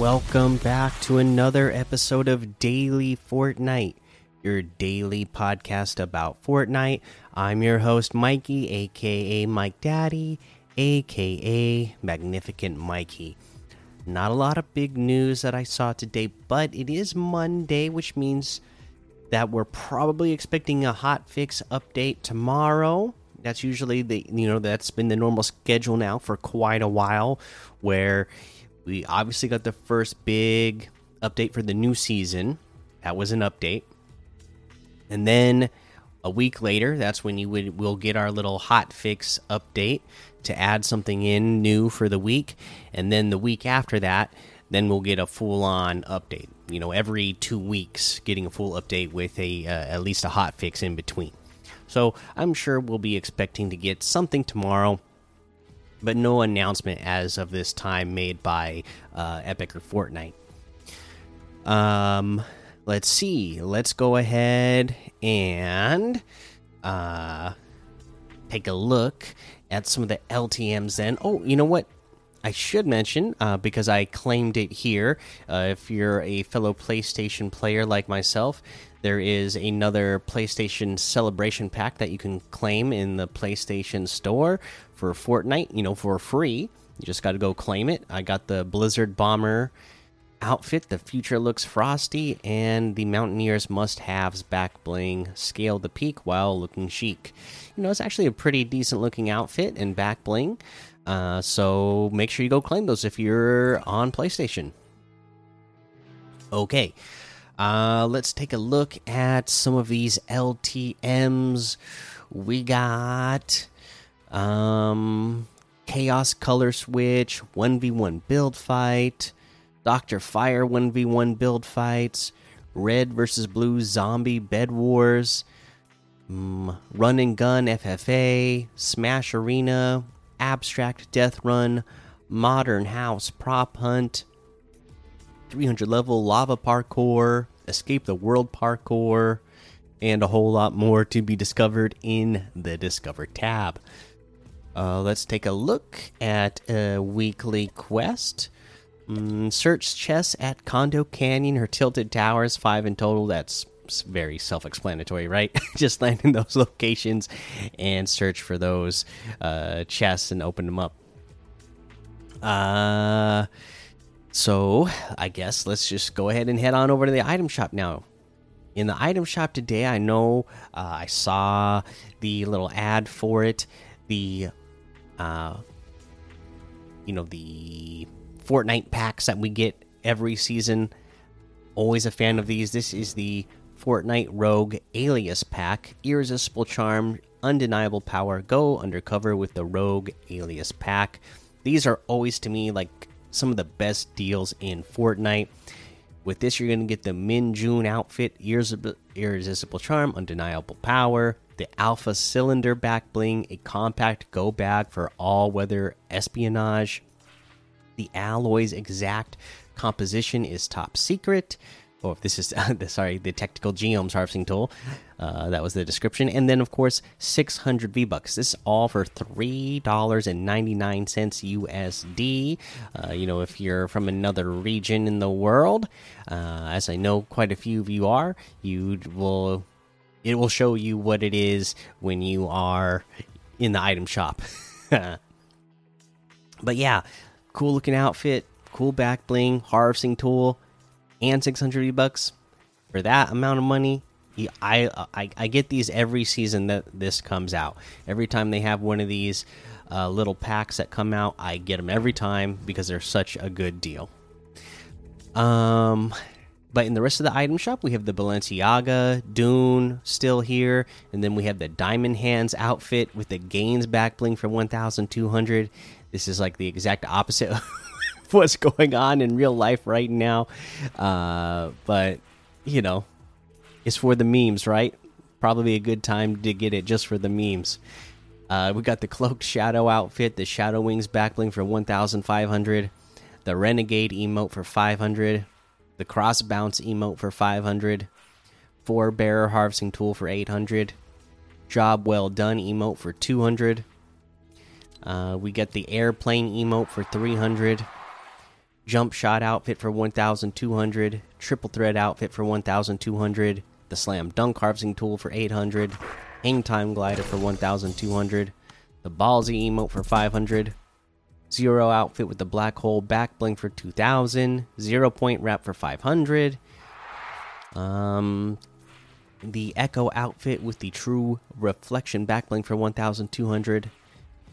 welcome back to another episode of Daily Fortnite, your daily podcast about Fortnite. I'm your host, Mikey, aka Mike Daddy, aka Magnificent Mikey. Not a lot of big news that I saw today, but it is Monday, which means that we're probably expecting a hot fix update tomorrow. That's usually the you know that's been the normal schedule now for quite a while where we obviously got the first big update for the new season. That was an update. And then a week later, that's when you would we'll get our little hot fix update to add something in new for the week. And then the week after that, then we'll get a full on update. You know, every 2 weeks getting a full update with a uh, at least a hot fix in between. So, I'm sure we'll be expecting to get something tomorrow but no announcement as of this time made by uh, Epic or Fortnite. Um, let's see. Let's go ahead and uh, take a look at some of the LTM's. Then, oh, you know what? I should mention uh, because I claimed it here. Uh, if you're a fellow PlayStation player like myself, there is another PlayStation Celebration Pack that you can claim in the PlayStation Store for Fortnite, you know, for free. You just got to go claim it. I got the Blizzard Bomber outfit. The future looks frosty, and the Mountaineers must haves back bling. Scale the peak while looking chic. You know, it's actually a pretty decent looking outfit and back bling. Uh, so make sure you go claim those if you're on PlayStation. Okay. Uh, let's take a look at some of these LTMs. We got um, Chaos Color Switch, 1v1 build fight, Dr. Fire 1v1 build fights, Red versus Blue Zombie Bed Wars, um, Run and Gun FFA, Smash Arena, Abstract Death Run, Modern House Prop Hunt, 300 level Lava Parkour, Escape the World Parkour, and a whole lot more to be discovered in the Discover tab. Uh, let's take a look at a weekly quest. Mm, search chests at Condo Canyon or Tilted Towers, five in total. That's very self explanatory, right? Just land in those locations and search for those uh, chests and open them up. Uh, so I guess let's just go ahead and head on over to the item shop now. In the item shop today, I know uh, I saw the little ad for it. The, uh, you know, the Fortnite packs that we get every season. Always a fan of these. This is the Fortnite Rogue Alias Pack. Irresistible Charm, Undeniable Power. Go undercover with the Rogue Alias Pack. These are always to me like some of the best deals in Fortnite. With this, you're going to get the Min June outfit, Irresistible Charm, Undeniable Power, the Alpha Cylinder back bling, a compact go bag for all weather espionage. The alloy's exact composition is top secret oh, if this is sorry, the Tactical Geomes harvesting tool. Uh, that was the description, and then of course 600 V bucks. This is all for three dollars and ninety nine cents USD. Uh, you know, if you're from another region in the world, uh, as I know quite a few of you are, you will it will show you what it is when you are in the item shop. but yeah, cool looking outfit, cool back bling, harvesting tool and 600 V bucks for that amount of money. I, I I get these every season that this comes out. Every time they have one of these uh, little packs that come out, I get them every time because they're such a good deal. Um, but in the rest of the item shop, we have the Balenciaga Dune still here, and then we have the Diamond Hands outfit with the Gains back bling for 1,200. This is like the exact opposite what's going on in real life right now. Uh, but you know, it's for the memes, right? Probably a good time to get it just for the memes. Uh, we got the cloaked shadow outfit, the shadow wings backbling for 1,500, the renegade emote for 500, the cross bounce emote for 500, four bearer harvesting tool for 800, job well done emote for 200. Uh, we get the airplane emote for 300 jump shot outfit for 1200, triple threat outfit for 1200, the slam dunk harvesting tool for 800, hang time glider for 1200, the ballsy emote for 500, zero outfit with the black hole back bling for 2000, zero point wrap for 500, um, the echo outfit with the true reflection back bling for 1200,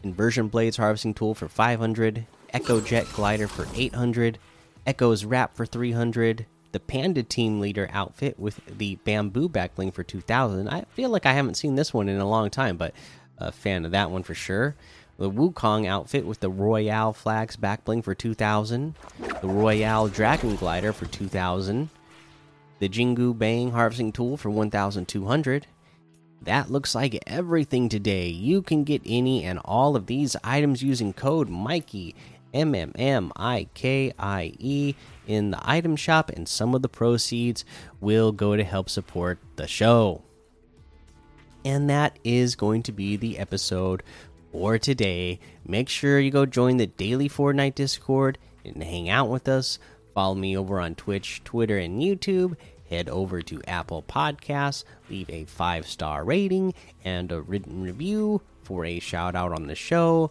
inversion blades harvesting tool for 500, echo jet glider for 800, echo's wrap for 300 the Panda Team Leader outfit with the bamboo backbling for 2000. I feel like I haven't seen this one in a long time, but a fan of that one for sure. The Wukong outfit with the Royale flags backbling for 2000. The Royale Dragon Glider for 2000. The Jingu Bang harvesting tool for 1200. That looks like everything today. You can get any and all of these items using code Mikey M M M I K I E in the item shop, and some of the proceeds will go to help support the show. And that is going to be the episode for today. Make sure you go join the daily Fortnite Discord and hang out with us. Follow me over on Twitch, Twitter, and YouTube. Head over to Apple Podcasts, leave a five star rating and a written review for a shout out on the show.